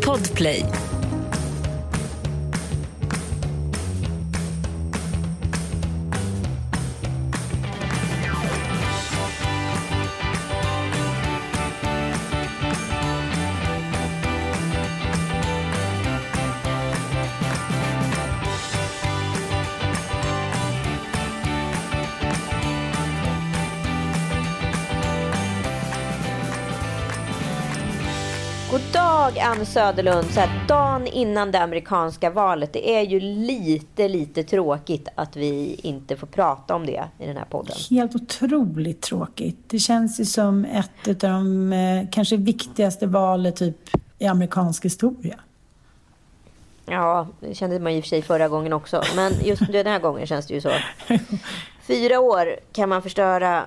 Podplay. God dag Ann Söderlund. Så här, dagen innan det amerikanska valet. Det är ju lite, lite tråkigt att vi inte får prata om det i den här podden. Helt otroligt tråkigt. Det känns ju som ett av de eh, kanske viktigaste valen typ i amerikansk historia. Ja, det kände man i och för sig förra gången också. Men just den här gången känns det ju så. Fyra år kan man förstöra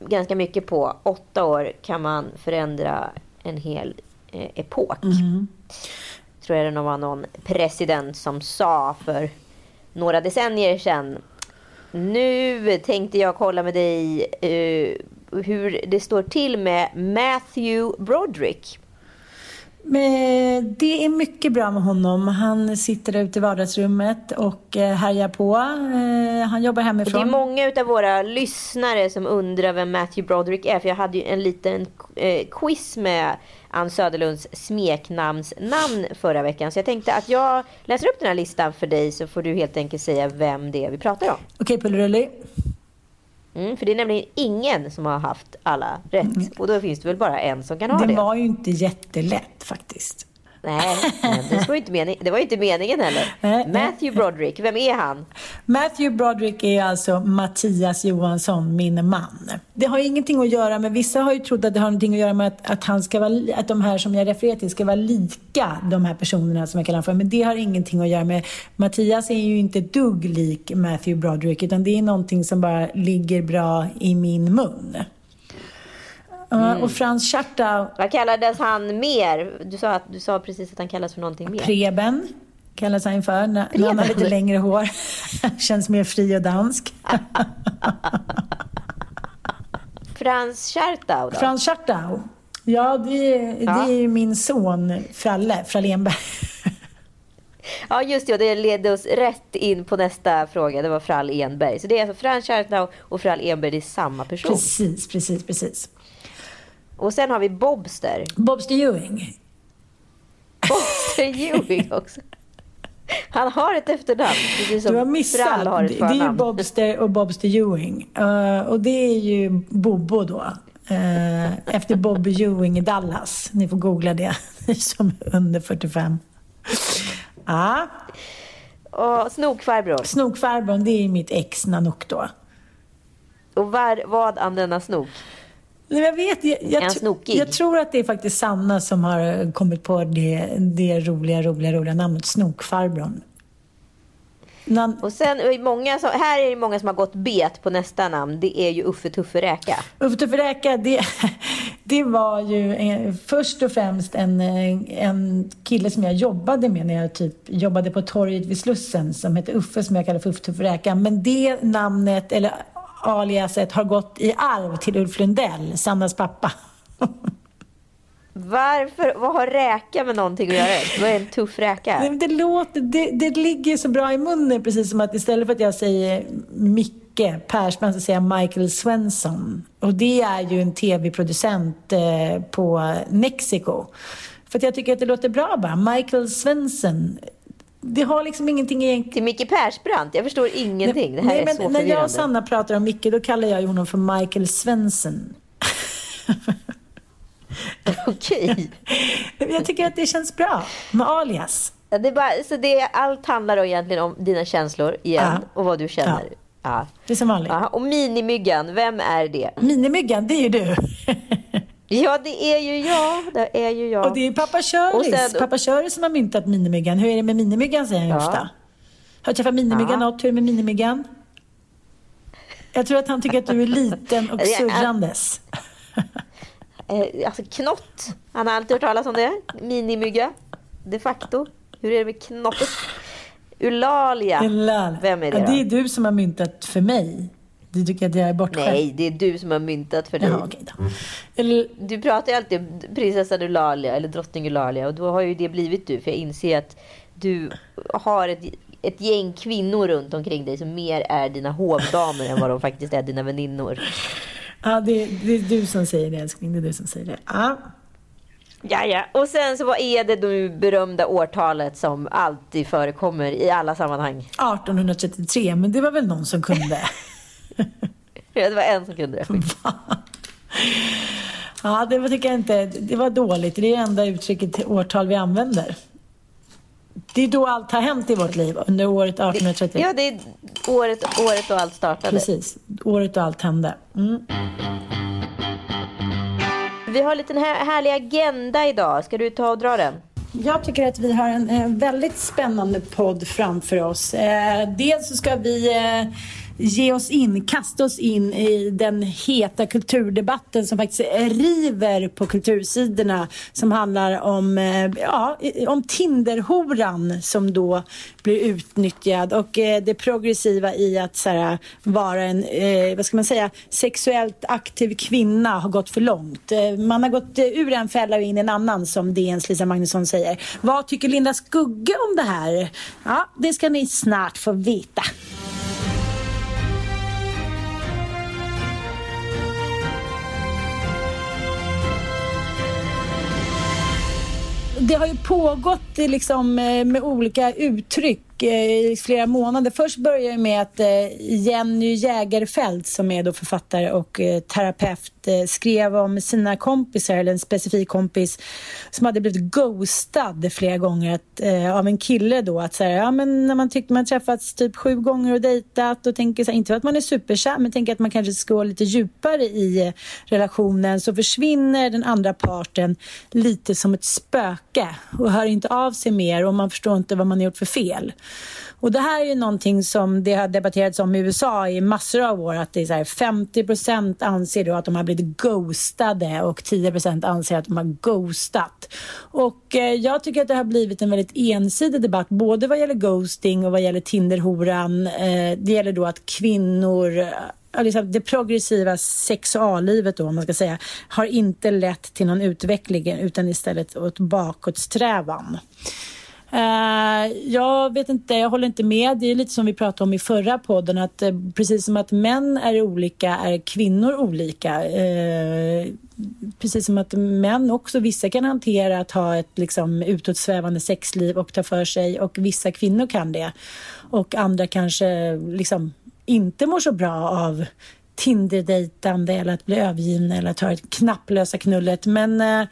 ganska mycket på. Åtta år kan man förändra en hel epok. Mm. Tror jag det var någon president som sa för några decennier sedan. Nu tänkte jag kolla med dig eh, hur det står till med Matthew Broderick. Det är mycket bra med honom. Han sitter ute i vardagsrummet och eh, härjar på. Eh, Han jobbar Och det är hemifrån. många av våra lyssnare som undrar vem Matthew Broderick är. För jag hade ju en liten eh, quiz med Ann Söderlunds smeknamnsnamn förra veckan. Så jag tänkte att jag läser upp den här listan för dig så får du helt enkelt säga vem det är vi pratar om. Okej, Pullerulli. Mm, för det är nämligen ingen som har haft alla rätt. Och då finns det väl bara en som kan ha det. Det var ju inte jättelätt faktiskt. Nej, det var inte, mening, det var inte meningen heller. Matthew Broderick, vem är han? Matthew Broderick är alltså Mattias Johansson, min man. Det har ingenting att göra med, vissa har ju trott att det har någonting att göra med att, att, han ska vara, att de här som jag refererar till ska vara lika de här personerna som jag kallar för. Men det har ingenting att göra med, Mattias är ju inte dugg lik Matthew Broderick utan det är någonting som bara ligger bra i min mun. Ja, Och Frans Schartau, Vad kallades han mer? Du sa, att, du sa precis att han kallas för någonting mer. Preben kallas han för när, när han har lite längre hår. Känns mer fri och dansk. Frans Schartau då? Frans Schartau. Ja, det, det Ja. är ju min son Fralle, Frallénberg. Ja, just det. Det ledde oss rätt in på nästa fråga. Det var Frall Enberg. Så det är alltså Frans Schartau och Frall Enberg. Det är samma person. Precis, precis, precis. Och sen har vi Bobster. Bobster Ewing. Bobster Ewing också. Han har ett efternamn. Precis som Du har missat. Frall har ett det är ju. Bobster och Bobster Ewing. Eh, och det är ju Bobo då. Eh, efter Bobby Ewing i Dallas. Ni får googla det, ni som är under 45. Ja, Och snokfarbror. Snokfarbrorn, det är mitt ex Nanook då. Och var, vad an denna snok? Nej, Jag vet, jag, jag, snokig? jag tror att det är faktiskt Sanna som har kommit på det, det roliga, roliga, roliga namnet Snokfarbrorn. Nan, Och sen många som, här är det många som har gått bet på nästa namn. Det är ju Uffe Tuffe Räka. Uffe Tuffe Räka, det, det var ju eh, först och främst en, eh, en kille som jag jobbade med när jag typ jobbade på torget vid Slussen som hette Uffe som jag kallade för Uffe Tuffe Räka. Men det namnet, eller aliaset, har gått i arv till Ulf Lundell, Sannas pappa. Varför? Vad har räka med någonting att göra? Vad är en tuff räka? Nej, det, låter, det, det ligger så bra i munnen, precis som att istället för att jag säger Micke Micke Persbrandt så säger jag Michael Svensson. Och det är ju en tv-producent eh, på Mexiko. För att jag tycker att det låter bra bara. Michael Svensson. Det har liksom ingenting egentligen... Till Micke Persbrandt? Jag förstår ingenting. Det här Nej, är men så När förvirrande. jag och Sanna pratar om Micke, då kallar jag honom för Michael Svensson. Okej. Jag tycker att det känns bra med alias. Det är bara, så det, allt handlar då egentligen om dina känslor igen Ja. och vad du känner. Ja. Ja. Det är som vanligt. Aha, och minimyggan, vem är det? Minimyggan, det är ju du. Ja, det är ju jag. Det är ju jag. Och det är pappa Köris. sen- Pappa Köris som har myntat minimyggan. Hur är det med minimyggan säger han Ja. ofta. Har du träffat minimyggan Ja. något? Hur är det med minimyggan? Jag tror att han tycker att du är liten och Ja, surrandes. Eh, alltså knott. Han har alltid hört talas om det. Minimygga. De facto. Hur är det med knottet? Eulalia. Lall. Vem är det ja, då? Det är du som har myntat för mig. Du tycker att jag är bortskämd? Nej, det är du som har myntat för dig. Jaha, okej då. Eller, Du pratar ju alltid om prinsessan Eulalia eller drottning Eulalia och då har ju det blivit du. För jag inser att du har ett, ett gäng kvinnor runt omkring dig som mer är dina hovdamer än vad de faktiskt är dina väninnor. ja, det, det är du som säger det älskling. Det är du som säger det. Ja. Ja, ja. Och sen så vad är det nu berömda årtalet som alltid förekommer i alla sammanhang? 1833, men det var väl någon som kunde. Det var en som kunde det. Ja, det var, tycker jag inte. Det var dåligt. Det är det enda uttrycket årtal vi använder. Det är då allt har hänt i vårt liv, under året 1830. Ja, det är året, året då allt startade. Precis, året då allt hände. Mm. Vi har en liten här, härlig agenda idag. Ska du ta och dra den? Jag tycker att vi har en, eh, väldigt spännande podd framför oss. Eh, dels så ska vi eh, ge oss in, kasta oss in i den heta kulturdebatten som faktiskt river på kultursidorna som handlar om, eh, ja, om Tinderhoran som då blir utnyttjad och eh, det progressiva i att så här, vara en, eh, vad ska man säga, sexuellt aktiv kvinna har gått för långt. Man har gått ur en fälla och in i en annan som DNs Lisa Magnusson säger. Vad tycker Linda Skugge om det här? Ja, det ska ni snart få veta. Det har ju pågått eh, liksom, eh, med olika uttryck eh, i flera månader. Först började det med att Jenny Jägerfeld som är då författare och terapeut eh, skrev om sina kompisar, eller en specifik kompis som hade blivit ghostad flera gånger att, eh, av en kille då. Att så här, ja, men när man tyckte man träffats typ sju gånger och dejtat och tänker så här, inte för att man är superkär men tänker att man kanske ska gå lite djupare i eh, relationen så försvinner den andra parten lite som ett spöke och hör inte av sig mer och man förstår inte vad man har gjort för fel. Och det här är ju någonting som det har debatterats om i USA i massor av år att det är så här 50% anser då att de har blivit ghostade och 10% anser att de har ghostat. Och eh, jag tycker att det har blivit en väldigt ensidig debatt både vad gäller ghosting och vad gäller Tinderhoran. Eh, det gäller då att kvinnor eh, liksom det progressiva sexuallivet då, om man ska säga, har inte lett till någon utveckling utan istället åt bakåtsträvan. Eh, jag vet inte, jag håller inte med. Det är lite som vi pratade om i förra podden att eh, precis som att män är olika är kvinnor olika. Eh, precis som att män också, vissa kan hantera att ha ett liksom, utåtsvävande sexliv och ta för sig och vissa kvinnor kan det. Och andra kanske liksom inte mår så bra av Tinder-dejtande eller att bli övergivna eller att ha det knapplösa knullet. Men eh,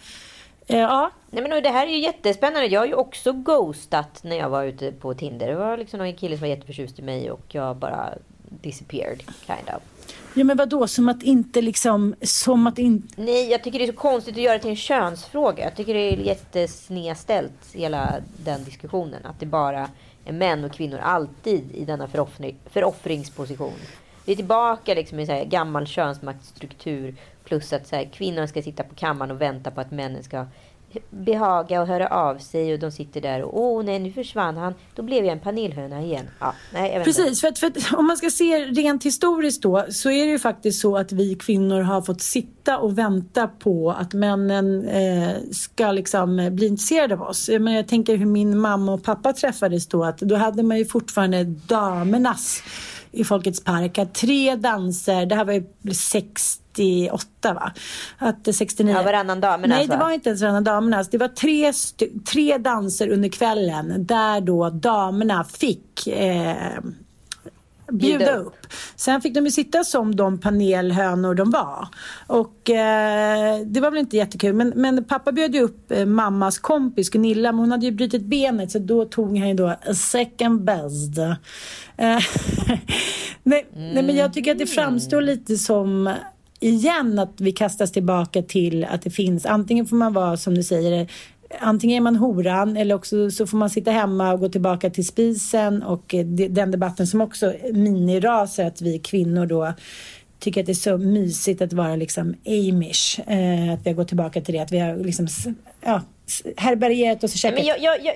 ja, Nej, men det här är ju jättespännande. Jag har ju också ghostat när jag var ute på Tinder. Det var liksom någon kille som var jätteförtjust i mig och jag bara disappeared, kind of. Ja men vadå, som att inte liksom, som att inte... Nej, jag tycker det är så konstigt att göra det till en könsfråga. Jag tycker det är jättesnedställt, hela den diskussionen. Att det bara är män och kvinnor alltid i denna föroffring, föroffringsposition. Vi är tillbaka liksom i så här gammal könsmaktsstruktur. Plus att så här, kvinnor ska sitta på kammaren och vänta på att männen ska behaga och höra av sig och de sitter där och åh nej nu försvann han. Då blev jag en panelhöna igen. Ja, nej, jag. Precis, för att, för att om man ska se rent historiskt då så är det ju faktiskt så att vi kvinnor har fått sitta och vänta på att männen eh, ska liksom eh, bli intresserade av oss. Jag, menar, jag tänker hur min mamma och pappa träffades då att då hade man ju fortfarande damernas i Folkets park att tre danser, det här var ju 68 va? Att 69. Ja, varannan damernas Nej, det var inte ens varannan damernas. Det var tre, tre danser under kvällen där då damerna fick eh, bjuda upp. Sen fick de ju sitta som de panelhönor de var. Och eh, det var väl inte jättekul. Men, men pappa bjöd ju upp eh, mammas kompis Gunilla. Men hon hade ju brutit benet så då tog han ju då second best. Eh, nej, mm. nej, men jag tycker att det framstår lite som igen att vi kastas tillbaka till att det finns, antingen får man vara som du säger antingen är man horan eller också så får man sitta hemma och gå tillbaka till spisen och eh, den debatten som också minirasar att vi kvinnor då tycker att det är så mysigt att vara liksom amish. Eh, att vi har gått tillbaka till det, att vi har liksom ja, härbärgerat oss och käkat. Men jag, jag, jag,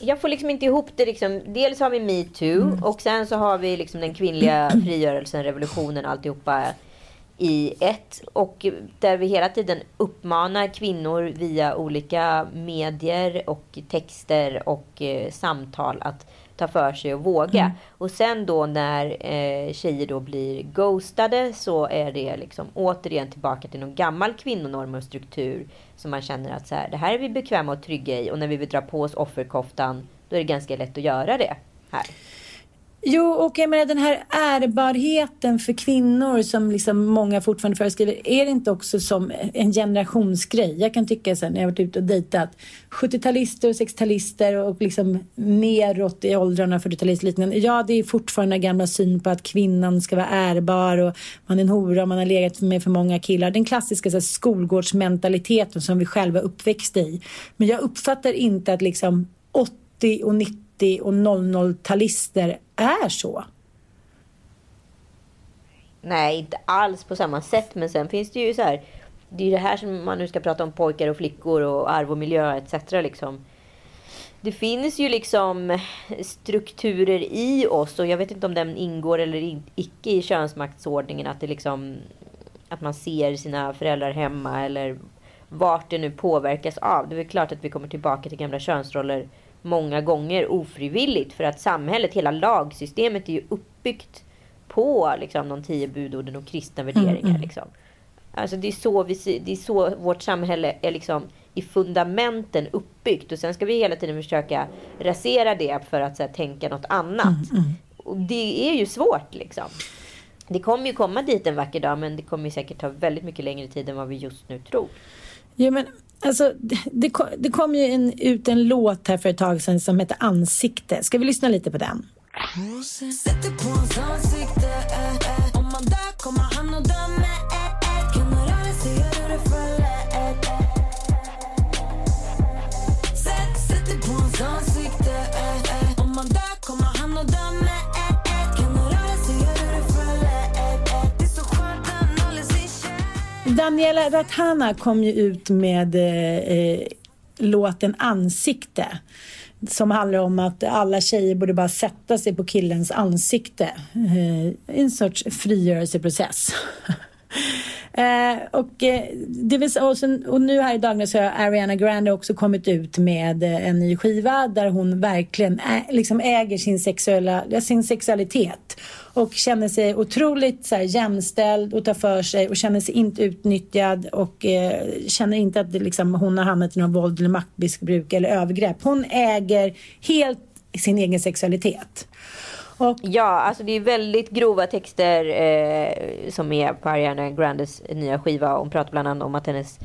jag får liksom inte ihop det. Liksom. Dels har vi metoo mm. och sen så har vi liksom den kvinnliga frigörelsen, revolutionen, alltihopa i ett och där vi hela tiden uppmanar kvinnor via olika medier och texter och eh, samtal att ta för sig och våga. Mm. Och sen då när eh, tjejer då blir ghostade så är det liksom återigen tillbaka till någon gammal kvinnonorm och struktur som man känner att så här, det här är vi bekväma och trygga i och när vi vill dra på oss offerkoftan då är det ganska lätt att göra det här. Jo, och jag menar den här ärbarheten för kvinnor som liksom många fortfarande föreskriver. Är det inte också som en generationsgrej? Jag kan tycka sen när jag varit ute och dejtat 70-talister och 60-talister och liksom neråt i åldrarna 40-talister liknande. Ja, det är fortfarande gamla syn på att kvinnan ska vara ärbar och man är en hora och man har legat med för många killar. Den klassiska så här, skolgårdsmentaliteten som vi själva uppväxte i. Men jag uppfattar inte att liksom 80 och 90 90 och 00-talister är så. Nej, inte alls på samma sätt. Men sen finns det ju så här. Det är ju det här som man nu ska prata om pojkar och flickor och arv och miljö etc. Liksom. Det finns ju liksom strukturer i oss och jag vet inte om den ingår eller icke i könsmaktsordningen. Att, det liksom, att man ser sina föräldrar hemma eller vart det nu påverkas av. Det är väl klart att vi kommer tillbaka till gamla könsroller många gånger ofrivilligt. För att samhället, hela lagsystemet är ju uppbyggt på liksom, de tio budorden och kristna värderingar. Mm, mm. Liksom. Alltså det är, så vi, det är så vårt samhälle är liksom i fundamenten uppbyggt. Och sen ska vi hela tiden försöka rasera det för att här, tänka något annat. Mm, mm, och det är ju svårt liksom. Det kommer ju komma dit en vacker dag men det kommer säkert ta väldigt mycket längre tid än vad vi just nu tror. Ja, men Alltså, det, det kom ju en, ut en låt här för ett tag sedan som heter Ansikte. Ska vi lyssna lite på den? Sätter på hans ansikte, eh, eh. Om man dör kommer han att dömer Daniela Rathana kom ju ut med eh, eh, låten Ansikte som handlar om att alla tjejer borde bara sätta sig på killens ansikte. Eh, en sorts frigörelseprocess. Eh, och, eh, det vill, och, sen, och nu här i dagarna så har Ariana Grande också kommit ut med eh, en ny skiva där hon verkligen ä, liksom äger sin, sexuella, sin sexualitet och känner sig otroligt så här, jämställd och tar för sig och känner sig inte utnyttjad och eh, känner inte att det, liksom, hon har hamnat i någon våld eller maktmissbruk eller övergrepp. Hon äger helt sin egen sexualitet. Och... Ja, alltså det är väldigt grova texter eh, som är på Ariana Grandes nya skiva. Hon pratar bland annat om att hennes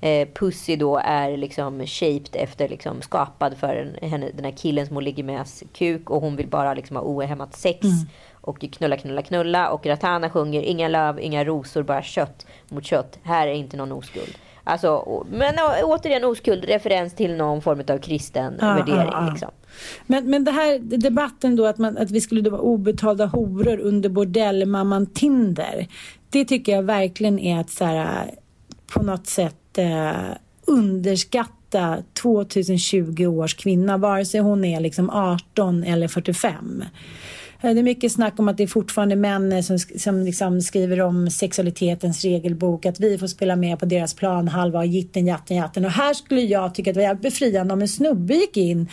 eh, pussy då är liksom shaped efter, liksom skapad för en, henne, den här killen som hon ligger med kuk och hon vill bara liksom ha ohämmat sex. Mm. Och knulla, knulla, knulla. Och Ratana sjunger inga löv, inga rosor, bara kött mot kött. Här är inte någon oskuld. Alltså, men återigen oskuld, referens till någon form av kristen ah, värdering. Ah, ah. Liksom. Men, men det här debatten då att, man, att vi skulle vara obetalda horor under bordellmamman Tinder. Det tycker jag verkligen är att så här, på något sätt eh, underskatta 2020 års kvinna, vare sig hon är liksom 18 eller 45. Eh, det är mycket snack om att det är fortfarande män eh, som, som liksom skriver om sexualitetens regelbok, att vi får spela med på deras plan halva jitten, jatten, jatten. Och här skulle jag tycka att det var befriande om en snubbe gick in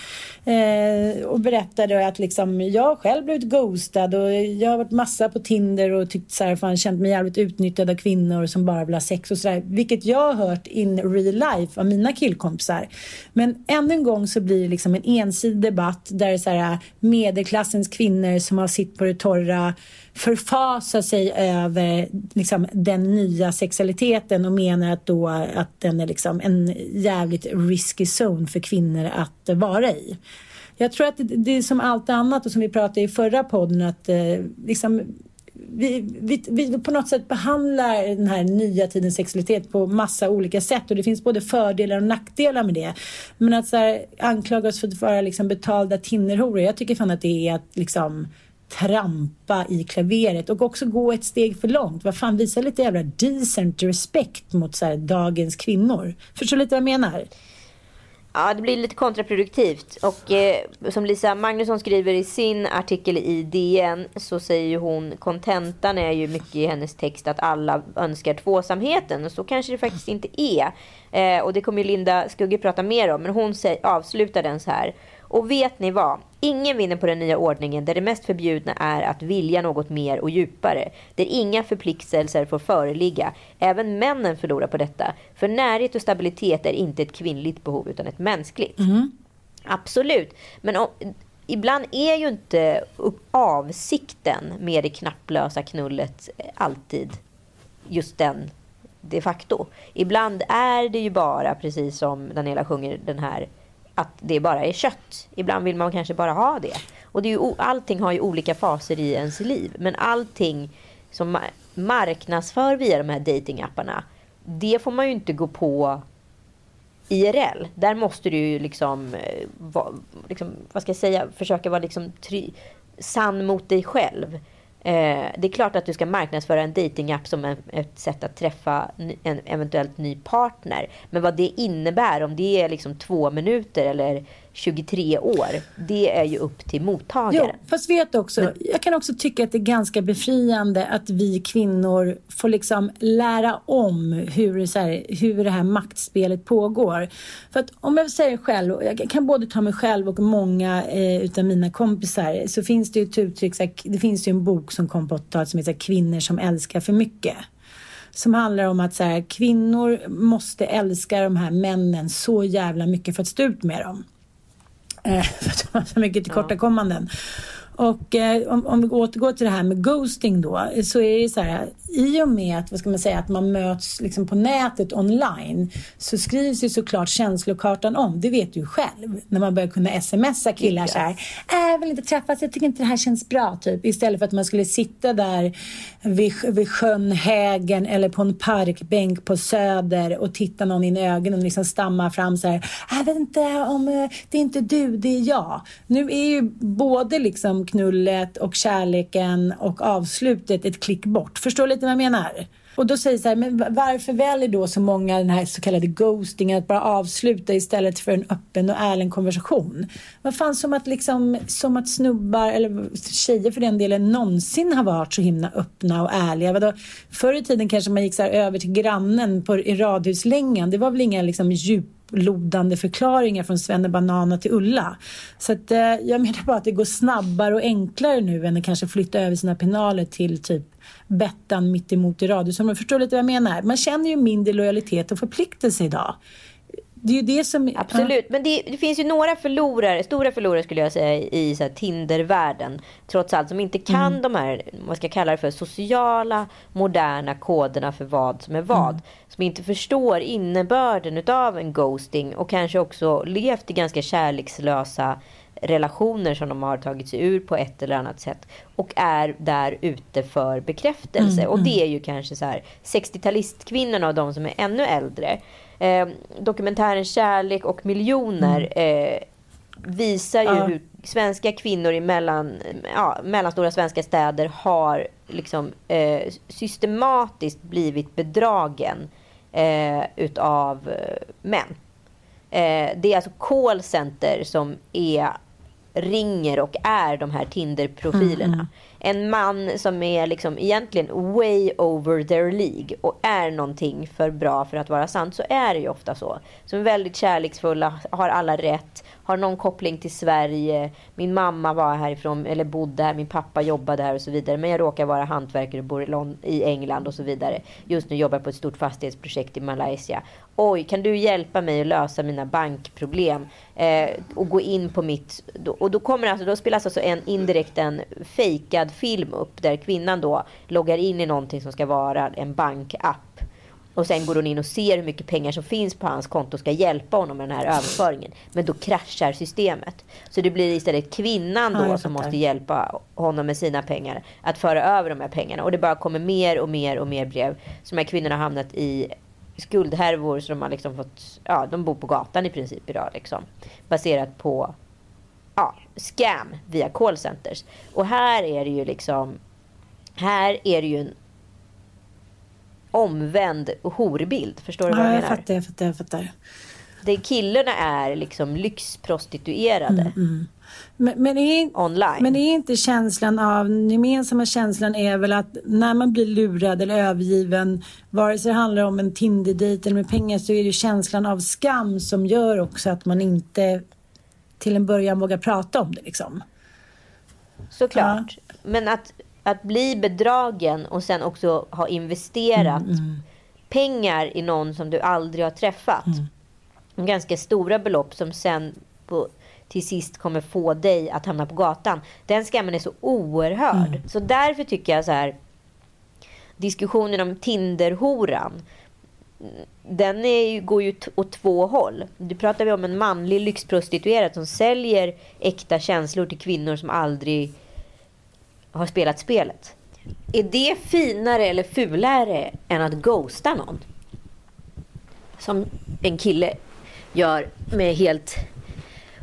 eh, och berättade att liksom, jag själv blivit ghostad och jag har varit massa på Tinder och tyckt så här, fan, känt mig jävligt utnyttjad av kvinnor som bara vill ha sex och sådär. Vilket jag har hört in real life av mina killkompisar. Men ännu en gång så blir det liksom en ensidig debatt där så här, medelklassens kvinnor som har sitt på det torra förfasar sig över liksom, den nya sexualiteten och menar att, då, att den är liksom en jävligt risky zone för kvinnor att vara i. Jag tror att det är som allt annat och som vi pratade i förra podden att eh, liksom, vi, vi, vi, på något sätt behandlar den här nya tidens sexualitet på massa olika sätt och det finns både fördelar och nackdelar med det. Men att så här, anklaga oss för att vara liksom betalda tinnerhoror, jag tycker fan att det är att liksom trampa i klaveret och också gå ett steg för långt. Vad fan, visa lite jävla decent respekt mot så här, dagens kvinnor. Förstår du lite vad jag menar? Ja, det blir lite kontraproduktivt. Och eh, som Lisa Magnusson skriver i sin artikel i DN så säger ju hon kontentan är ju mycket i hennes text att alla önskar tvåsamheten. Och så kanske det faktiskt inte är. Eh, och det kommer ju Linda Skugge prata mer om. Men hon säger, avslutar den så här. Och vet ni vad? Ingen vinner på den nya ordningen där det mest förbjudna är att vilja något mer och djupare. Där inga förpliktelser får föreligga. Även männen förlorar på detta. För närhet och stabilitet är inte ett kvinnligt behov utan ett mänskligt. Mm. Absolut. Men om, ibland är ju inte avsikten med det knapplösa knullet alltid just den de facto. Ibland är det ju bara, precis som Daniela sjunger den här att det bara är kött. Ibland vill man kanske bara ha det. Och det är ju, allting har ju olika faser i ens liv. Men allting som marknadsför via de här datingapparna det får man ju inte gå på IRL. Där måste du ju liksom, eh, va, liksom vad ska jag säga, försöka vara liksom sann mot dig själv. Eh, det är klart att du ska marknadsföra en datingapp som en, ett sätt att träffa en eventuellt ny partner. Men vad det innebär, om det är liksom två minuter eller 23 år, det är ju upp till mottagaren. Jo, fast vet också, Men, jag kan också tycka att det är ganska befriande att vi kvinnor får liksom lära om hur, så här, hur det här maktspelet pågår. För att om jag säger själv, och jag kan både ta mig själv och många eh, utav mina kompisar, så finns det ju ett uttryck, så här, det finns ju en bok som kom på 80 som heter Kvinnor som älskar för mycket som handlar om att så här, kvinnor måste älska de här männen så jävla mycket för att stå ut med dem. Eh, för att de har så mycket tillkortakommanden. Ja. Och eh, om, om, vi återgår till det här med ghosting då, så är det så här, i och med att, vad ska man säga, att man möts liksom på nätet online, så skrivs ju såklart känslokartan om. Det vet du själv. När man börjar kunna smsa killar yes. så här, äh, jag vill inte träffas, jag tycker inte det här känns bra, typ. Istället för att man skulle sitta där vid, vid sjön Hägen eller på en parkbänk på Söder och titta någon in i ögonen och liksom stamma fram så här, jag vet inte om eh, det är inte du, det är jag. Nu är ju både liksom knullet och kärleken och avslutet ett klick bort. Förstår du lite vad jag menar? Och då säger så här, men varför väljer då så många den här så kallade ghostingen att bara avsluta istället för en öppen och ärlig konversation? Vad fan som att liksom, som att snubbar eller tjejer för den delen någonsin har varit så himla öppna och ärliga. Vadå? Förr i tiden kanske man gick så över till grannen på, i radhuslängan. Det var väl inga liksom djup lodande förklaringar från Svenne Banana till Ulla. Så att, eh, jag menar bara att det går snabbare och enklare nu än att kanske flytta över sina penaler till typ Bettan mittemot i radhusområdet. Förstår lite vad jag menar? Man känner ju mindre lojalitet och förpliktelse idag. Det är ju det som... Absolut, men det, det, finns ju några förlorare, stora förlorare skulle jag säga i så här, Tinder-världen. Trots allt, som inte kan mm. de här, vad ska jag kalla det för, sociala, moderna koderna för vad som är vad. Mm. Som inte förstår innebörden utav en ghosting och kanske också levt i ganska kärlekslösa relationer som de har tagit sig ur på ett eller annat sätt. Och är där ute för bekräftelse. Mm, och det mm. är ju kanske så här 60-talistkvinnorna och de som är ännu äldre. Eh, dokumentären Kärlek och miljoner mm. eh, visar ju ja. hur svenska kvinnor i mellan, ja, mellanstora svenska städer har liksom, eh, systematiskt blivit bedragen eh, utav eh, män. Eh, det är alltså callcenter som är ringer och är de här Tinder-profilerna. Mm. En man som är liksom egentligen way over their League och är någonting för bra för att vara sant så är det ju ofta så. Som är väldigt kärleksfulla, har alla rätt, har någon koppling till Sverige. Min mamma var härifrån, eller bodde här, min pappa jobbade här och så vidare. Men jag råkar vara hantverkare och bor i England och så vidare. Just nu jobbar jag på ett stort fastighetsprojekt i Malaysia. Oj, kan du hjälpa mig att lösa mina bankproblem? Eh, och gå in på mitt... Och då, kommer alltså, då spelas alltså en indirekt en fejkad film upp där kvinnan då loggar in i någonting som ska vara en bankapp. Och sen går hon in och ser hur mycket pengar som finns på hans konto och ska hjälpa honom med den här överföringen. Men då kraschar systemet. Så det blir istället kvinnan då ja, som måste hjälpa honom med sina pengar. Att föra över de här pengarna. Och det bara kommer mer och mer och mer brev. Så de här kvinnorna har hamnat i skuldhärvor. Så de har liksom fått, ja de bor på gatan i princip idag liksom. Baserat på ja, scam via callcenters. Och här är det ju liksom här är det ju en omvänd horbild. Förstår du ja, vad jag, jag menar? Fattar, jag fattar, jag fattar. Det killarna är liksom lyxprostituerade. Mm, mm. Men, men, är, online. men är inte känslan av, den gemensamma känslan är väl att när man blir lurad eller övergiven, vare sig det handlar om en Tinder-dejt eller med pengar, så är det känslan av skam som gör också att man inte till en början vågar prata om det liksom. Såklart. Ja. Men att att bli bedragen och sen också ha investerat mm, mm. pengar i någon som du aldrig har träffat. Mm. Ganska stora belopp som sen på, till sist kommer få dig att hamna på gatan. Den skammen är så oerhörd. Mm. Så därför tycker jag så här. Diskussionen om Tinderhoran. Den är, går ju åt två håll. Nu pratar vi om en manlig lyxprostituerad som säljer äkta känslor till kvinnor som aldrig har spelat spelet. Är det finare eller fulare än att ghosta någon? Som en kille gör med helt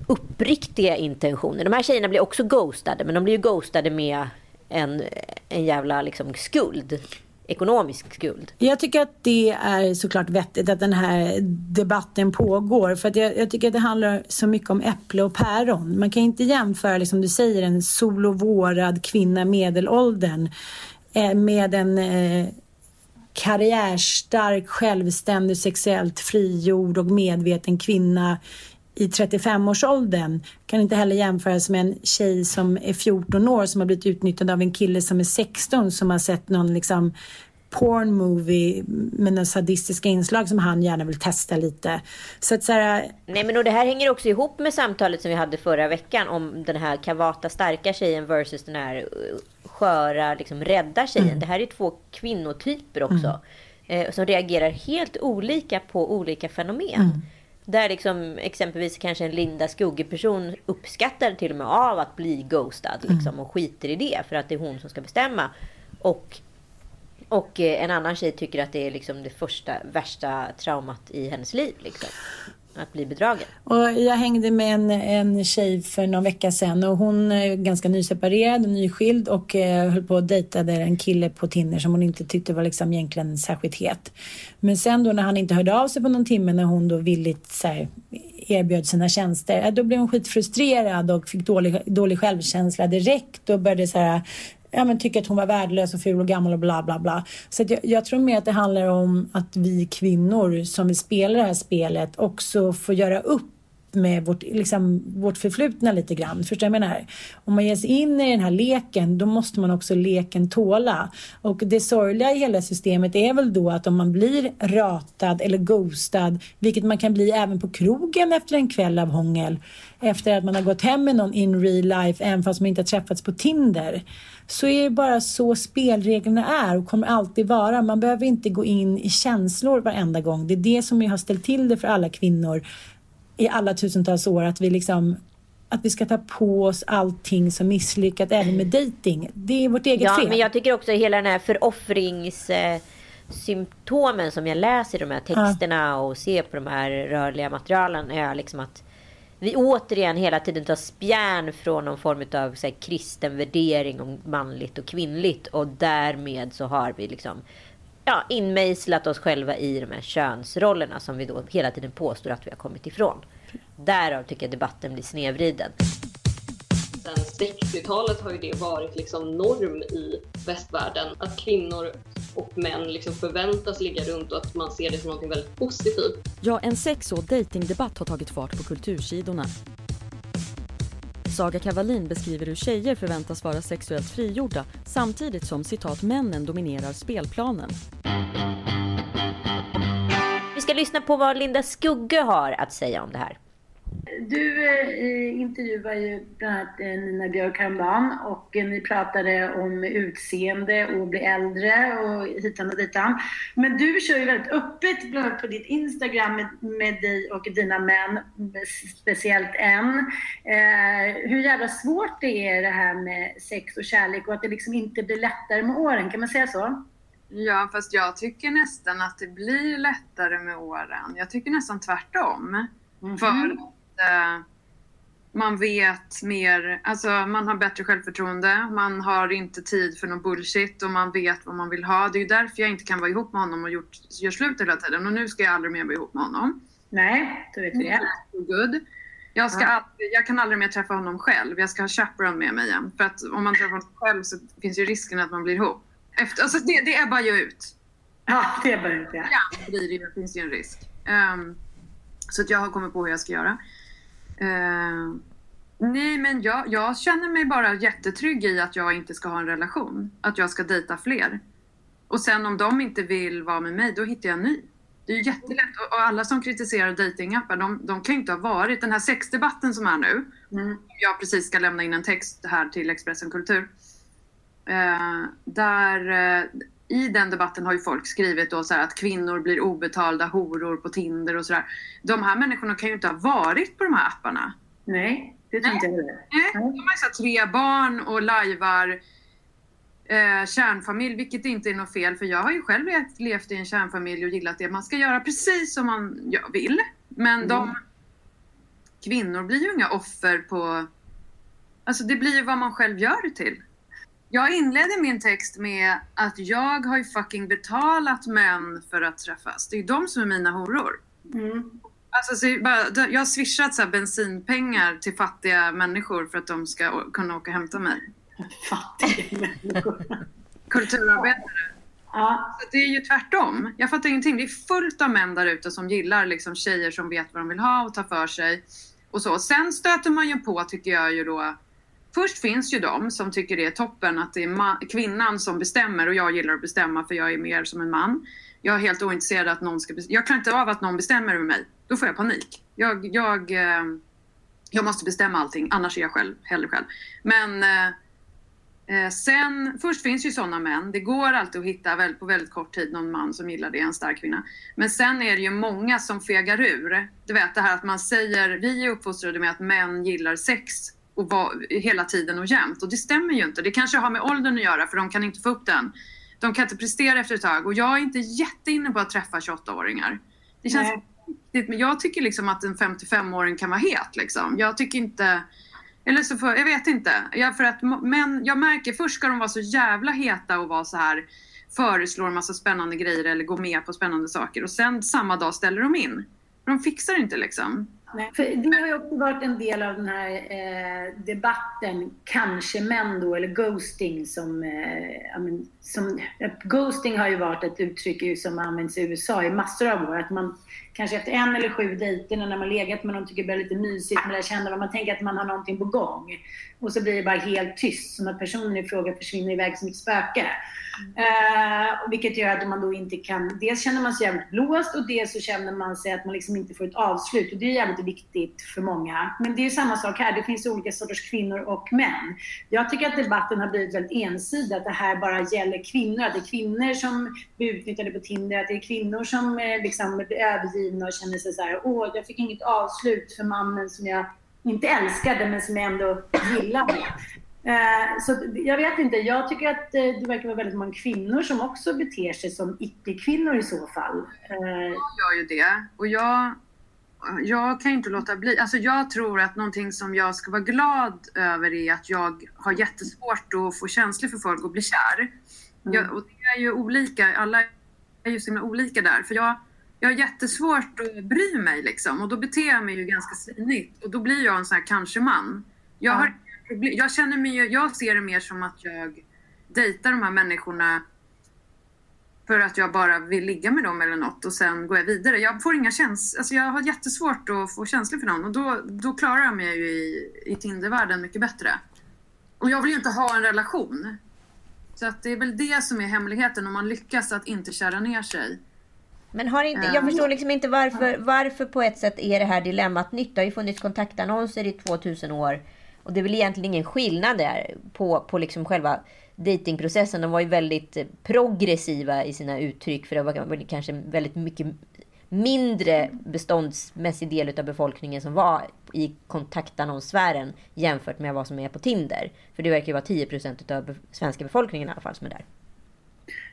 uppriktiga intentioner. De här tjejerna blir också ghostade, men de blir ju ghostade med en, en jävla liksom skuld ekonomisk skuld. Jag tycker att det är såklart vettigt att den här debatten pågår. För att jag, jag tycker att det handlar så mycket om äpple och päron. Man kan inte jämföra, liksom du säger, en solovårad kvinna medelåldern eh, med en eh, karriärstark, självständig, sexuellt frigjord och medveten kvinna i 35-årsåldern kan inte heller jämföras med en tjej som är 14 år som har blivit utnyttjad av en kille som är 16 som har sett någon liksom porn movie med några sadistiska inslag som han gärna vill testa lite. Så att så här, Nej men och det här hänger också ihop med samtalet som vi hade förra veckan om den här kavata starka tjejen versus den här uh, sköra liksom rädda tjejen. Mm. Det här är två kvinnotyper också. Mm. Eh, som reagerar helt olika på olika fenomen. Mm. Där liksom exempelvis kanske en Linda Skugge-person uppskattar till och med av att bli ghostad. Mm. Liksom, och skiter i det för att det är hon som ska bestämma. Och, och eh, en annan tjej tycker att det är liksom det första värsta traumat i hennes liv. Liksom att bli bedragen. Och jag hängde med en, en tjej för någon vecka sedan och hon är ganska nyseparerad och nyskild och eh, höll på att dejtade en kille på Tinder som hon inte tyckte var liksom egentligen särskilt het. Men sen då när han inte hörde av sig på någon timme när hon då villigt så här, erbjöd sina tjänster, eh, då blev hon skitfrustrerad och fick dålig, dålig självkänsla direkt och började så här, ja, men tycker att hon var värdelös och ful och gammal och bla bla bla. Så jag, jag, tror mer att det handlar om att vi kvinnor som vill spela det här spelet också får göra upp med vårt, liksom, vårt förflutna lite grann. Förstår jag menar? Om man ger sig in i den här leken, då måste man också leken tåla. Och det sorgliga i hela systemet är väl då att om man blir ratad eller ghostad, vilket man kan bli även på krogen efter en kväll av hångel, efter att man har gått hem med någon in real life, även fast man inte har träffats på Tinder, så är det bara så spelreglerna är och kommer alltid vara. Man behöver inte gå in i känslor varenda gång. Det är det som har ställt till det för alla kvinnor i alla tusentals år, att vi liksom att vi ska ta på oss allting som misslyckat även med dating. Det är vårt eget ja, fel. Ja, men jag tycker också hela den här föroffringssymptomen som jag läser i de här texterna och ser på de här rörliga materialen är liksom att vi återigen hela tiden tar spjärn från någon form av så här, kristen värdering om manligt och kvinnligt. Och därmed så har vi liksom ja, inmejslat oss själva i de här könsrollerna som vi då hela tiden påstår att vi har kommit ifrån. Därav tycker jag debatten blir snedvriden. 60-talet har ju det varit liksom norm i västvärlden. Att kvinnor och män liksom förväntas ligga runt och att man ser det som något väldigt positivt. Ja, en sex och datingdebatt har tagit fart på kultursidorna. Saga Kavalin beskriver hur tjejer förväntas vara sexuellt frigjorda samtidigt som citat männen dominerar spelplanen. Vi ska lyssna på vad Linda Skugge har att säga om det här. Du eh, intervjuar ju bland annat eh, Nina Björk häromdagen och eh, ni pratade om utseende och bli äldre och hitan och ditan. Men du kör ju väldigt öppet, bland annat på ditt Instagram med, med dig och dina män, speciellt en. Eh, hur jävla svårt det är det här med sex och kärlek och att det liksom inte blir lättare med åren, kan man säga så? Ja, fast jag tycker nästan att det blir lättare med åren. Jag tycker nästan tvärtom. Mm -hmm. För eh, man vet mer, alltså man har bättre självförtroende, man har inte tid för någon bullshit och man vet vad man vill ha. Det är ju därför jag inte kan vara ihop med honom och gjort, gör slut hela tiden och nu ska jag aldrig mer vara ihop med honom. Nej, då vet vi det. Good. Jag, ska ja. aldrig, jag kan aldrig mer träffa honom själv. Jag ska ha chaperone med mig igen. För att om man träffar honom själv så finns ju risken att man blir ihop. Efter, alltså det, det är bara ut. Ja, det är bara ut ja. Ja, det, det, finns ju en risk. Um, så att jag har kommit på hur jag ska göra. Uh, nej, men jag, jag känner mig bara jättetrygg i att jag inte ska ha en relation. Att jag ska dejta fler. Och sen om de inte vill vara med mig, då hittar jag en ny. Det är ju jättelätt. Och alla som kritiserar datingappar, de, de kan ju inte ha varit... Den här sexdebatten som är nu, mm. jag precis ska lämna in en text här till Expressen Kultur. Uh, där, uh, I den debatten har ju folk skrivit då så att kvinnor blir obetalda horor på Tinder och sådär. De här människorna kan ju inte ha varit på de här apparna. Nej, det tror inte jag heller. Nej, de har ju så tre barn och lajvar eh, kärnfamilj, vilket inte är något fel för jag har ju själv levt, levt i en kärnfamilj och gillat det. Man ska göra precis som man vill. Men mm. de kvinnor blir ju inga offer på... Alltså det blir ju vad man själv gör det till. Jag inledde min text med att jag har ju fucking betalat män för att träffas. Det är ju de som är mina horor. Mm. Alltså, så bara, jag har swishat så bensinpengar till fattiga människor för att de ska kunna åka och hämta mig. Fattiga människor? Kulturarbetare. Ja. Så det är ju tvärtom. Jag fattar ingenting. Det är fullt av män där ute som gillar liksom tjejer som vet vad de vill ha och tar för sig. Och så. Sen stöter man ju på, tycker jag ju då, Först finns ju de som tycker det är toppen att det är kvinnan som bestämmer och jag gillar att bestämma för jag är mer som en man. Jag är helt ointresserad att någon ska Jag klarar inte av att någon bestämmer över mig. Då får jag panik. Jag, jag, eh, jag måste bestämma allting, annars är jag själv, hellre själv. Men eh, eh sen, först finns ju sådana män. Det går alltid att hitta väl, på väldigt kort tid någon man som gillar det, en stark kvinna. Men sen är det ju många som fegar ur. Du vet det här att man säger, vi är uppfostrade med att män gillar sex och var, hela tiden och jämt. Och det stämmer ju inte. Det kanske har med åldern att göra för de kan inte få upp den. De kan inte prestera efter ett tag och jag är inte jätteinne på att träffa 28-åringar. Det känns viktigt, men jag tycker liksom att en 55-åring kan vara het. Liksom. Jag tycker inte... Eller så får, jag vet inte. Jag, för att, men jag märker, först ska de vara så jävla heta och vara så här föreslår massa spännande grejer eller gå med på spännande saker och sen samma dag ställer de in. De fixar inte liksom. Nej, för det har ju också varit en del av den här eh, debatten, kanske män då, eller ghosting som, eh, som... Ghosting har ju varit ett uttryck som används i USA i massor av år. Att man kanske efter en eller sju dejter när man legat med någon tycker det är lite mysigt, man lär känna man tänker att man har någonting på gång. Och så blir det bara helt tyst, som att personen i fråga försvinner iväg som ett spöke. Eh, vilket gör att man då inte kan, dels känner man sig jävligt blåst och dels så känner man sig att man liksom inte får ett avslut. Och det är jävligt viktigt för många. Men det är samma sak här, det finns olika sorters kvinnor och män. Jag tycker att debatten har blivit väldigt ensidig, att det här bara gäller kvinnor. Att det är kvinnor som blir utnyttjade på Tinder, att det är kvinnor som eh, liksom blir övergivna och känner sig så här, åh, jag fick inget avslut för mannen som jag inte älskade men som jag ändå gillade. Eh, så jag vet inte, jag tycker att eh, det verkar vara väldigt många kvinnor som också beter sig som icke-kvinnor i så fall. Jag gör ju det. Och jag, jag kan inte låta bli. Alltså jag tror att någonting som jag ska vara glad över är att jag har jättesvårt att få känslor för folk och bli kär. Mm. Jag, och det är ju olika, alla är ju så himla olika där. För jag, jag har jättesvårt att bry mig liksom och då beter jag mig ju ganska svinigt och då blir jag en sån här kanske-man. Jag ja. har. Jag känner mig jag ser det mer som att jag dejtar de här människorna för att jag bara vill ligga med dem eller något och sen går jag vidare. Jag får inga känslor, alltså jag har jättesvårt att få känslor för någon och då, då klarar jag mig ju i, i Tindervärlden mycket bättre. Och jag vill ju inte ha en relation. Så att det är väl det som är hemligheten om man lyckas att inte kära ner sig. Men har inte, jag förstår liksom inte varför, varför på ett sätt är det här dilemmat nytt. Det har ju funnits kontaktannonser i 2000 år. Och det är väl egentligen ingen skillnad där på, på liksom själva datingprocessen. De var ju väldigt progressiva i sina uttryck. För det var kanske väldigt mycket mindre beståndsmässig del av befolkningen som var i kontaktannonssfären jämfört med vad som är på Tinder. För det verkar ju vara 10 procent av svenska befolkningen i alla fall som är där.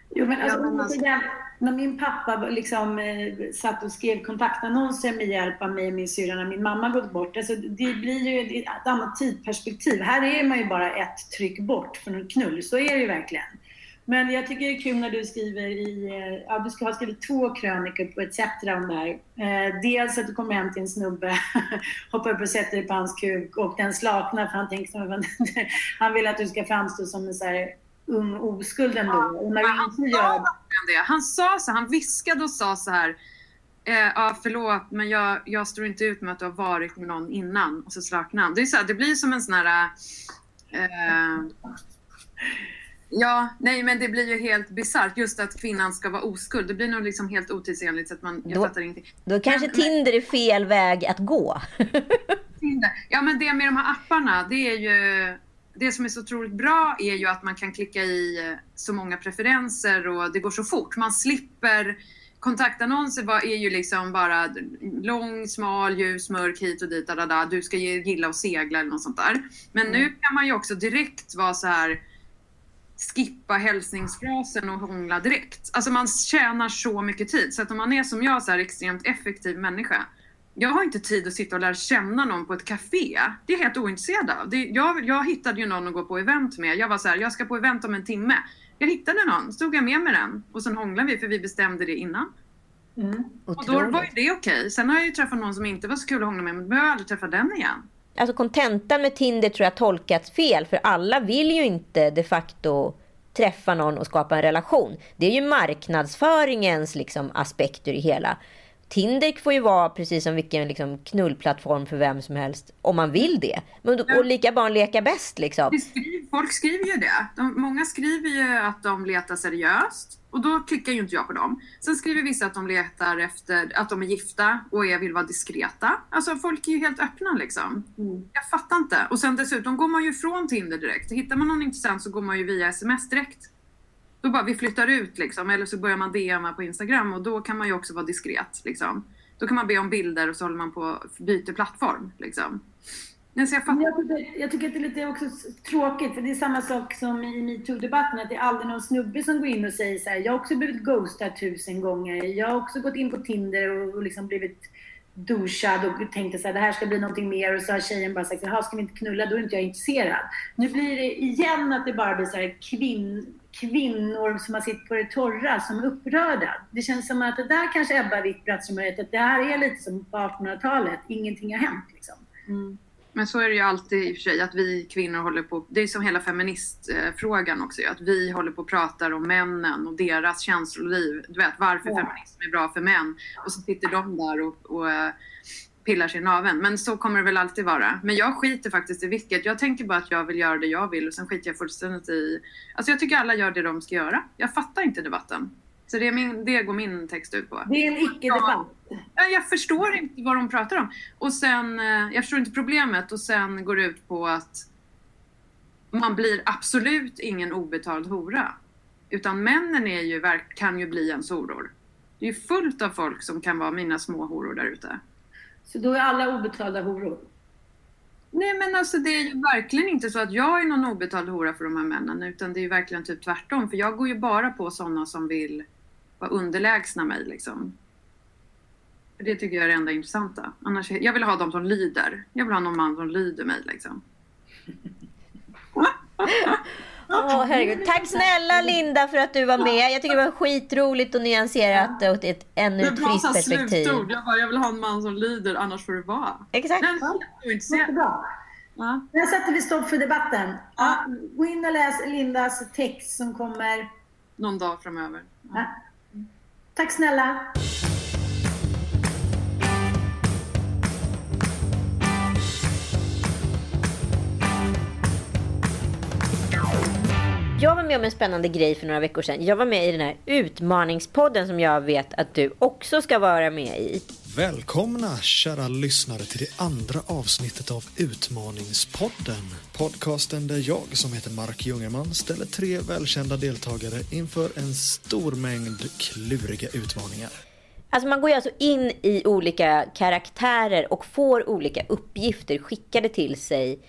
Jo, men alltså, ja, när min pappa liksom, eh, satt och skrev kontaktannonser med hjälp av mig och min syrra när min mamma gått bort. Alltså, det blir ju ett annat tidsperspektiv. Här är man ju bara ett tryck bort från en knull. Så är det ju verkligen. Men jag tycker det är kul när du skriver i, eh, ja du ska ha skrivit två krönikor på ETC om det här. Eh, dels att du kommer hem till en snubbe, hoppar upp och sätter dig på hans kuk och den slaknar för han tänker han vill att du ska framstå som en så här ung oskuld ändå. Ja, och när han, inte gör... det. han sa så, han viskade och sa så här. Eh, ja, förlåt, men jag, jag står inte ut med att du har varit med någon innan. Och så slaknar han. Det, är så här, det blir som en sån här... Eh, Ja, nej men det blir ju helt bisarrt just att kvinnan ska vara oskuld. Det blir nog liksom helt otidsenligt så att man, jag då, fattar ingenting. Då kanske men, Tinder är fel väg att gå. Tinder. Ja men det med de här apparna, det är ju det som är så otroligt bra är ju att man kan klicka i eh, så många preferenser och det går så fort. Man slipper kontaktannonser är ju liksom bara lång, smal, ljus, mörk, hit och dit, da, da, du ska gilla att segla eller något sånt där. Men mm. nu kan man ju också direkt vara så här skippa hälsningsfrasen och hångla direkt. Alltså man tjänar så mycket tid. Så att om man är som jag, så här extremt effektiv människa. Jag har inte tid att sitta och lära känna någon på ett café. Det är jag helt ointresserad av. Det, jag, jag hittade ju någon att gå på event med. Jag var så här, jag ska på event om en timme. Jag hittade någon, stod jag med med den och sen hånglade vi för vi bestämde det innan. Mm. Och då var ju det okej. Okay. Sen har jag ju träffat någon som inte var så kul att hångla med, men då behöver jag aldrig träffa den igen alltså kontentan med Tinder tror jag tolkats fel. För alla vill ju inte de facto träffa någon och skapa en relation. Det är ju marknadsföringens liksom, aspekter i hela. Tinder får ju vara precis som vilken liksom, knullplattform för vem som helst. Om man vill det. Men, och lika barn leka bäst liksom. Folk skriver ju det. De, många skriver ju att de letar seriöst. Och då klickar ju inte jag på dem. Sen skriver vissa att de letar efter att de är gifta och är, vill vara diskreta. Alltså folk är ju helt öppna liksom. Mm. Jag fattar inte. Och sen dessutom går man ju från Tinder direkt. Hittar man någon intressant så går man ju via sms direkt. Då bara vi flyttar ut liksom. Eller så börjar man DMa på Instagram och då kan man ju också vara diskret liksom. Då kan man be om bilder och så håller man på och byter plattform liksom. Nej, jag, jag, tycker, jag, tycker, att det är lite också tråkigt, för det är samma sak som i metoo-debatten, att det är aldrig någon snubbe som går in och säger så här, jag har också blivit ghostad tusen gånger, jag har också gått in på Tinder och, och liksom blivit duschad och tänkte så här, det här ska bli någonting mer och så har tjejen bara sagt, jaha ska vi inte knulla, då är inte jag intresserad. Nu blir det igen att det bara blir så här kvinn, kvinnor som har sitt på det torra som är upprörda. Det känns som att det där kanske Ebba Witt-Bratt som har att det här är lite som på 1800-talet, ingenting har hänt liksom. Mm. Men så är det ju alltid i och för sig att vi kvinnor håller på, det är som hela feministfrågan också att vi håller på och pratar om männen och deras känsloliv. Du vet varför ja. feminism är bra för män och så sitter de där och, och eh, pillar sig i naveln. Men så kommer det väl alltid vara. Men jag skiter faktiskt i vilket. Jag tänker bara att jag vill göra det jag vill och sen skiter jag fullständigt i... Alltså jag tycker alla gör det de ska göra. Jag fattar inte debatten. Så det, är min, det går min text ut på. Det är en icke-debatt. Ja, jag förstår inte vad de pratar om. Och sen, eh, jag förstår inte problemet och sen går det ut på att man blir absolut ingen obetald hora. Utan männen är ju, kan ju bli ens horor. Det är ju fullt av folk som kan vara mina små horor där ute. Så då är alla obetalda horor? Nej men alltså det är ju verkligen inte så att jag är någon obetald hora för de här männen utan det är ju verkligen typ tvärtom. För jag går ju bara på sådana som vill vara underlägsna mig liksom. Det tycker jag är det enda intressanta. Annars, jag vill ha dem som lyder. Jag vill ha någon man som lyder mig liksom. Oh, herregud. Tack snälla Linda för att du var med. Jag tycker det var skitroligt och nyanserat och ett ännu ett friskt perspektiv. Slutord. Jag, bara, jag vill ha en man som lyder, annars får det vara. Exakt. Ja, jättebra. Ja. Där sätter vi stopp för debatten. Ja, gå in och läs Lindas text som kommer... Någon dag framöver. Ja. Tack snälla. Jag var med om en spännande grej för några veckor sedan. Jag var med i den här utmaningspodden som jag vet att du också ska vara med i. Välkomna kära lyssnare till det andra avsnittet av Utmaningspodden. Podcasten där jag som heter Mark Jungerman ställer tre välkända deltagare inför en stor mängd kluriga utmaningar. Alltså man går ju alltså in i olika karaktärer och får olika uppgifter skickade till sig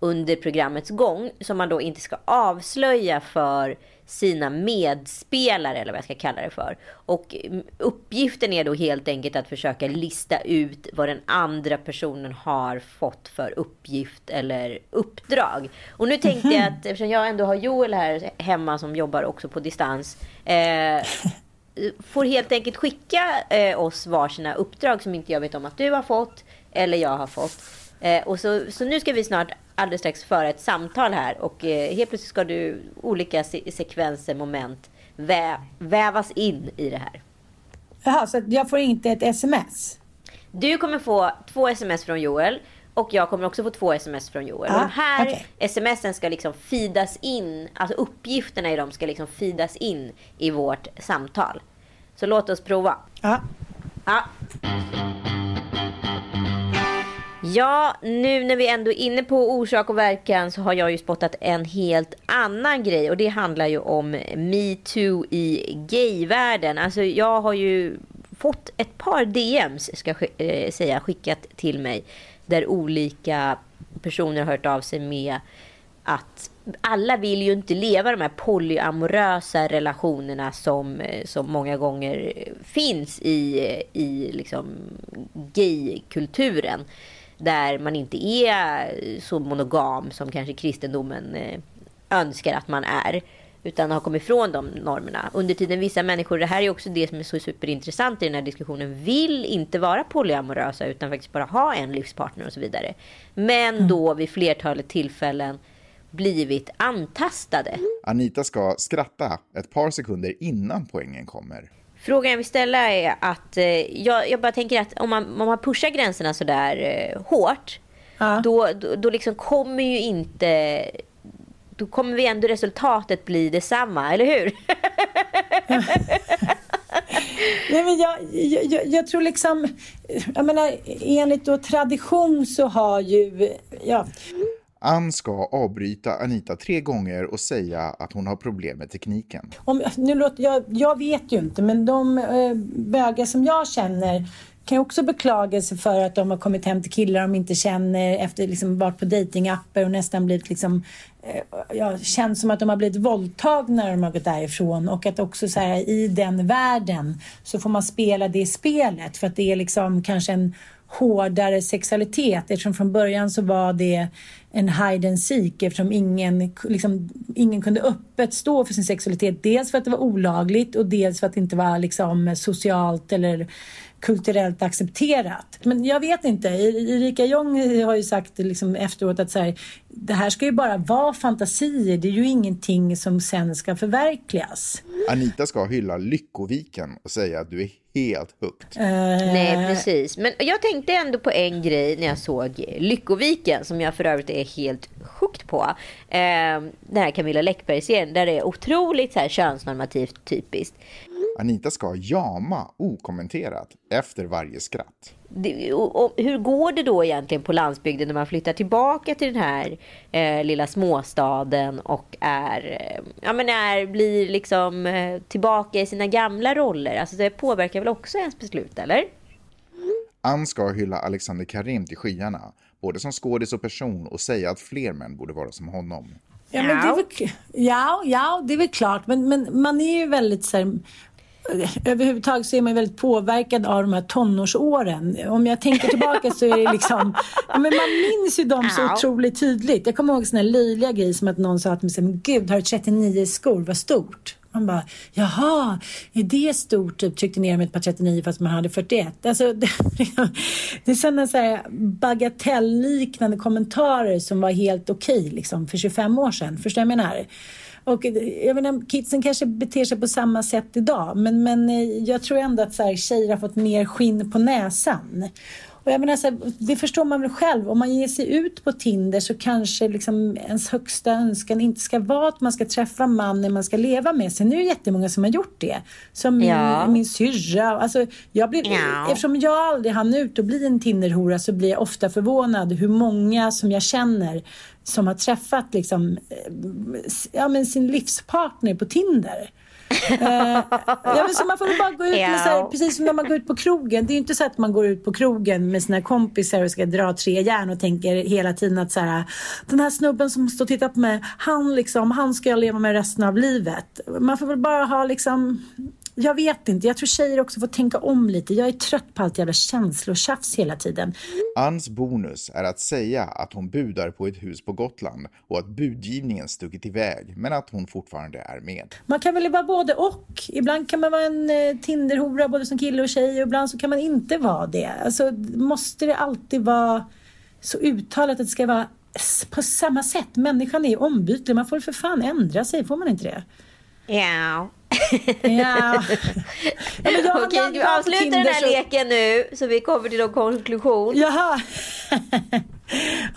under programmets gång som man då inte ska avslöja för sina medspelare eller vad jag ska kalla det för. Och uppgiften är då helt enkelt att försöka lista ut vad den andra personen har fått för uppgift eller uppdrag. Och nu tänkte jag att eftersom jag ändå har Joel här hemma som jobbar också på distans. Eh, får helt enkelt skicka eh, oss varsina uppdrag som inte jag vet om att du har fått eller jag har fått. Eh, och så, så nu ska vi snart alldeles strax föra ett samtal här och eh, helt plötsligt ska du olika se sekvenser, moment vä vävas in i det här. Jaha, så jag får inte ett sms? Du kommer få två sms från Joel och jag kommer också få två sms från Joel. Ah, och de här okay. smsen ska liksom feedas in, alltså uppgifterna i dem ska liksom feedas in i vårt samtal. Så låt oss prova. Ja. ja. Ja, nu när vi ändå är inne på orsak och verkan så har jag ju spottat en helt annan grej och det handlar ju om metoo i gayvärlden. Alltså jag har ju fått ett par DMs, ska jag eh, säga, skickat till mig där olika personer har hört av sig med att alla vill ju inte leva de här polyamorösa relationerna som, eh, som många gånger finns i, eh, i liksom gaykulturen där man inte är så monogam som kanske kristendomen eh, önskar att man är. Utan har kommit ifrån de normerna. Under tiden vissa människor, det här är också det som är så superintressant i den här diskussionen, vill inte vara polyamorösa utan faktiskt bara ha en livspartner och så vidare. Men mm. då vid flertalet tillfällen blivit antastade. Anita ska skratta ett par sekunder innan poängen kommer. Frågan jag vill ställa är att eh, jag, jag bara tänker att om man, om man pushar gränserna sådär eh, hårt. Ja. Då, då, då liksom kommer ju inte... Då kommer vi ändå resultatet bli detsamma, eller hur? Nej, men jag, jag, jag, tror liksom... Jag menar, enligt då tradition så har ju... Ja, Ann ska avbryta Anita tre gånger och säga att hon har problem med tekniken. Om, nu låter, jag, jag vet ju inte, men de eh, bögar som jag känner kan ju också beklaga sig för att de har kommit hem till killar de inte känner efter liksom varit på datingappar och nästan blivit liksom eh, ja, känns som att de har blivit våldtagna när de har gått därifrån och att också så här, i den världen så får man spela det spelet för att det är liksom kanske en hårdare sexualitet eftersom från början så var det en hide and seek eftersom ingen, liksom, ingen kunde öppet stå för sin sexualitet. Dels för att det var olagligt och dels för att det inte var liksom, socialt eller kulturellt accepterat. Men jag vet inte. Erika Jong har ju sagt liksom efteråt att så här, det här ska ju bara vara fantasier. Det är ju ingenting som sen ska förverkligas. Anita ska hylla Lyckoviken och säga att du är helt hooked. Uh... Nej, precis. Men jag tänkte ändå på en grej när jag såg Lyckoviken som jag för övrigt är helt hooked på. Uh, den här Camilla Läckberg-serien där det är otroligt så här könsnormativt typiskt. Anita ska jama okommenterat efter varje skratt. Det, och, och, hur går det då egentligen på landsbygden när man flyttar tillbaka till den här eh, lilla småstaden och är, eh, ja, men är, blir liksom eh, tillbaka i sina gamla roller? Alltså det påverkar väl också ens beslut, eller? Ann ska hylla Alexander Karim till skyarna, både som skådis och person och säga att fler män borde vara som honom. Ja, men det är väl, ja, ja, det är väl klart. Men, men man är ju väldigt så här, överhuvudtaget så är man väldigt påverkad av de här tonårsåren. Om jag tänker tillbaka så är det liksom, men man minns ju dem så otroligt tydligt. Jag kommer ihåg sådana löjliga grejer som att någon sa att mig, gud har du 39 skor, vad stort. Man bara, jaha, är det stort? Typ tryckte ner med ett par 39 fast man hade 41. Alltså, det, det är sådana så här bagatellliknande kommentarer som var helt okej okay, liksom, för 25 år sedan. Förstår jag menar? Och jag menar, kidsen kanske beter sig på samma sätt idag men, men eh, jag tror ändå att så här, tjejer har fått mer skinn på näsan. Och jag menar, så här, det förstår man väl själv. Om man ger sig ut på Tinder så kanske liksom ens högsta önskan inte ska vara att man ska träffa mannen man ska leva med. Sen är det jättemånga som har gjort det. Som min, ja. min syrra. Alltså, jag blir, ja. Eftersom jag aldrig hann ut och bli en Tinderhora så blir jag ofta förvånad hur många som jag känner som har träffat liksom, eh, ja, men sin livspartner på Tinder uh, ja, så man får bara gå ut med så här, precis som när man går ut på krogen. Det är ju inte så att man går ut på krogen med sina kompisar och ska dra tre järn och tänker hela tiden att så här, den här snubben som står och tittar på mig, han liksom, han ska jag leva med resten av livet. Man får väl bara ha liksom jag vet inte. Jag tror tjejer också får tänka om lite. Jag är trött på allt jävla känslotjafs hela tiden. Anns bonus är att säga att hon budar på ett hus på Gotland och att budgivningen stuckit iväg, men att hon fortfarande är med. Man kan väl vara både och. Ibland kan man vara en eh, Tinderhora både som kille och tjej och ibland så kan man inte vara det. Alltså, måste det alltid vara så uttalat att det ska vara på samma sätt? Människan är ombytlig. Man får för fan ändra sig, får man inte det? Ja. Ja. ja Okej, du avslutar den här så... leken nu så vi kommer till någon konklusion. Jaha.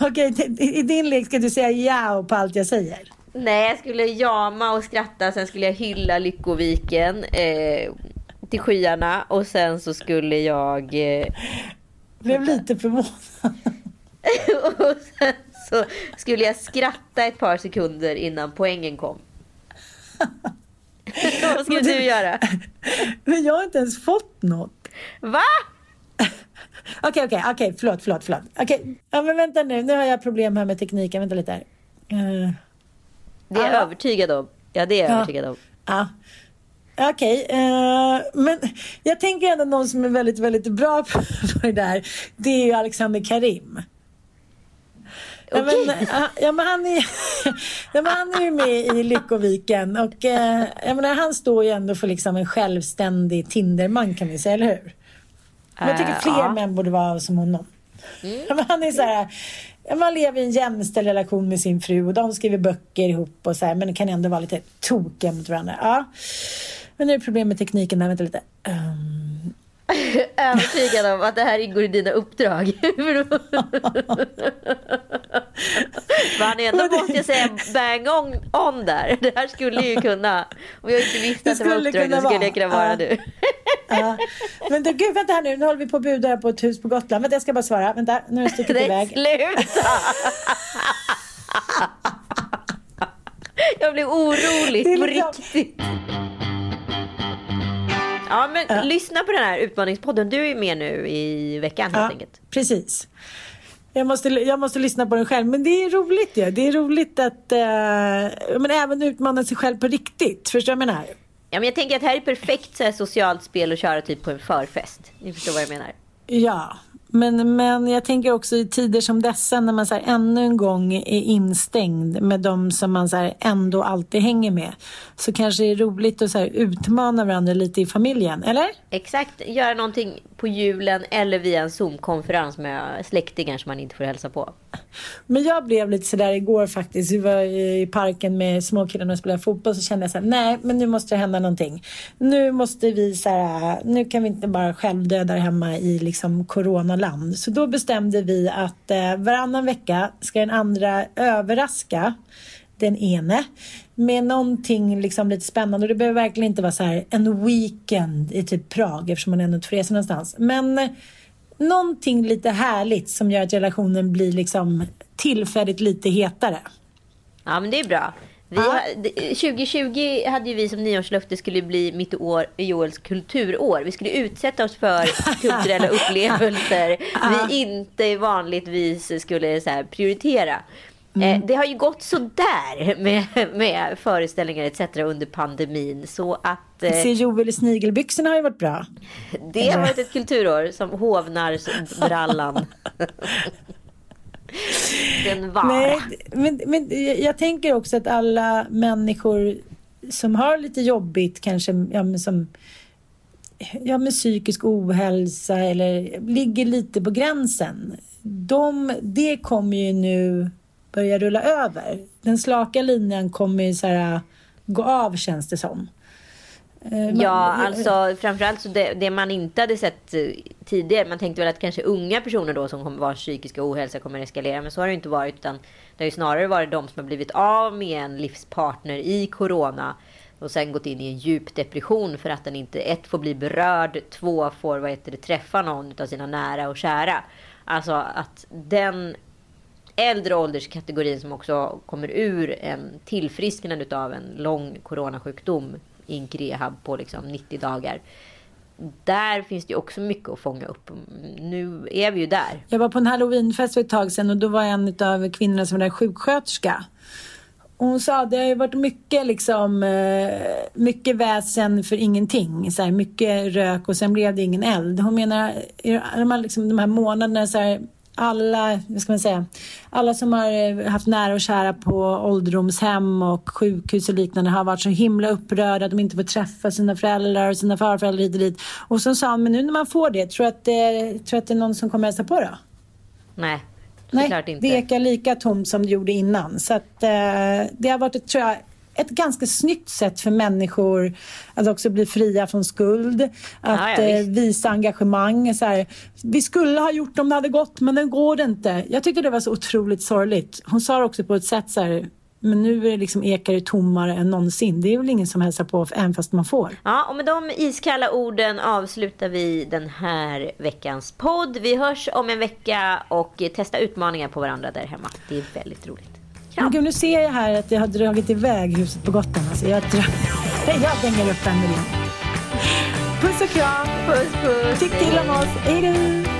Okej, i din lek ska du säga ja på allt jag säger. Nej, jag skulle jama och skratta. Sen skulle jag hylla Lyckoviken eh, till skyarna. Och sen så skulle jag... Eh, Blev lite förvånad. och sen så skulle jag skratta ett par sekunder innan poängen kom. Vad ska du göra? Men jag har inte ens fått något. Va? Okej, okej, okej, förlåt, förlåt, förlåt. Okej, ja men vänta nu, nu har jag problem här med tekniken, vänta lite här. Uh, det är jag övertygad om. Ja, det är jag ja. övertygad om. Ja. Okej, okay, uh, eh, men jag tänker ändå någon som är väldigt, väldigt bra på det där. Det är ju Alexander Karim. Ja, men, ja, men han, är, ja, men han är ju med i Lyckoviken och eh, jag menar, han står ju ändå för liksom en självständig Tinderman kan vi säga, eller hur? Men jag tycker fler uh, män borde vara som honom. Mm. Ja, men han är så här, man lever i en jämställd relation med sin fru och de skriver böcker ihop och så här, men det kan ändå vara lite tokiga mot varandra. Ja. Men nu är det problem med tekniken där, vänta lite. Um, övertygad om att det här ingår i dina uppdrag. Men är ändå, måste jag säga, bang on, on där. Det här skulle ju kunna, om jag inte visste att det var uppdrag, då skulle jag kunna vara du. ja. Men du, gud, vänta här nu, nu håller vi på att buda på ett hus på Gotland. Vänta, jag ska bara svara. Vänta, nu har det stuckit iväg. Sluta! jag blev orolig, på liksom... riktigt. Ja, men ja. lyssna på den här utmaningspodden. Du är med nu i veckan helt ja, enkelt. Precis. Jag måste, jag måste lyssna på den själv. Men det är roligt ja. Det är roligt att eh, men även utmana sig själv på riktigt. Förstår du vad jag menar? Ja, men jag tänker att det här är perfekt så här, socialt spel att köra typ på en förfest. Ni förstår vad jag menar? Ja, men, men jag tänker också i tider som dessa när man så här, ännu en gång är instängd med de som man så här, ändå alltid hänger med. Så kanske det är roligt att så här, utmana varandra lite i familjen, eller? Exakt, göra någonting på julen eller via en Zoom-konferens med släktingar som man inte får hälsa på. Men jag blev lite sådär igår faktiskt. Vi var i parken med småkillarna och spelade fotboll så kände jag såhär, nej men nu måste det hända någonting. Nu måste vi såhär, nu kan vi inte bara självdöda hemma i liksom coronaland. Så då bestämde vi att eh, varannan vecka ska den andra överraska den ene med någonting liksom lite spännande. Och det behöver verkligen inte vara så här en weekend i typ Prag eftersom man ändå inte får resa någonstans. Men eh, någonting lite härligt som gör att relationen blir liksom tillfälligt lite hetare. Ja, men det är bra. Ja. 2020 hade ju vi som nyårslöfte skulle bli mitt år Joels kulturår. Vi skulle utsätta oss för kulturella upplevelser vi inte vanligtvis skulle så prioritera. Mm. Eh, det har ju gått sådär med, med föreställningar etc. under pandemin. Så att... Eh, Se Joel i snigelbyxorna har ju varit bra. Det har varit ett kulturår som hovnarsbrallan. Den var. Nej, men, men jag tänker också att alla människor som har lite jobbigt kanske, ja, men som ja, med psykisk ohälsa eller ligger lite på gränsen. De, det kommer ju nu börja rulla över. Den slaka linjen kommer ju så här, äh, gå av känns det som. Eh, man, ja, alltså framförallt så det, det, man inte hade sett eh, tidigare. Man tänkte väl att kanske unga personer då som kommer vara psykiska ohälsa kommer eskalera. Men så har det inte varit. Utan det har ju snarare varit de som har blivit av med en livspartner i corona. Och sen gått in i en djup depression för att den inte ett får bli berörd. Två får vad heter det, träffa någon av sina nära och kära. Alltså att den äldre ålderskategorin som också kommer ur en tillfrisknande av en lång coronasjukdom ink rehab på liksom 90 dagar. Där finns det också mycket att fånga upp. Nu är vi ju där. Jag var på en halloweenfest för ett tag sedan och då var en av kvinnorna som var där sjuksköterska. hon sa det har ju varit mycket, liksom, eh, mycket väsen för ingenting. Så här, mycket rök och sen blev det ingen eld. Hon menar de här, liksom, de här månaderna så här, alla, vad ska man säga, alla som har eh, haft nära och kära på ålderdomshem och sjukhus och liknande har varit så himla upprörda att de inte får träffa sina föräldrar och sina farföräldrar hit och dit. Och så sa han, men nu när man får det, tror du att det, tror att det är någon som kommer hälsa på då? Nej, Nej, det ekar lika tomt som det gjorde innan. Så att, eh, det har varit, tror jag, ett ganska snyggt sätt för människor att också bli fria från skuld. Att ja, ja, eh, visa engagemang. Så här, vi skulle ha gjort det om det hade gått, men den går det inte. Jag tyckte det var så otroligt sorgligt. Hon sa det också på ett sätt så här, men nu är det liksom ekar det tommare än någonsin. Det är väl ingen som hälsar på även fast man får. Ja, och med de iskalla orden avslutar vi den här veckans podd. Vi hörs om en vecka och testa utmaningar på varandra där hemma. Det är väldigt roligt. Men gud, nu ser jag här att jag har dragit iväg huset på Gotland. Alltså jag, dra... jag dänger upp en miljon. Puss och kram. Puss, puss. Tyck till om oss. Hej då.